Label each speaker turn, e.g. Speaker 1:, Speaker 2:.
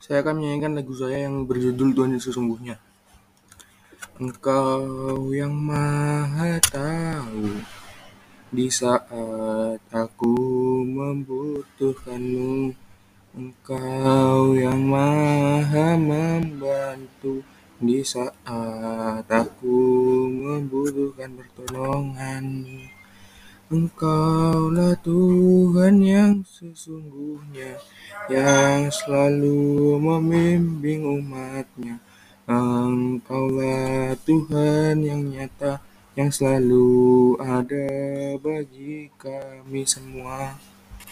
Speaker 1: Saya akan menyanyikan lagu saya yang berjudul Tuhan yang Sesungguhnya. Engkau yang maha tahu di saat aku membutuhkanmu. Engkau yang maha membantu di saat aku membutuhkan pertolonganmu. Engkaulah Tuhan yang sesungguhnya yang selalu membimbing umatnya. Engkaulah Tuhan yang nyata yang selalu ada bagi kami semua.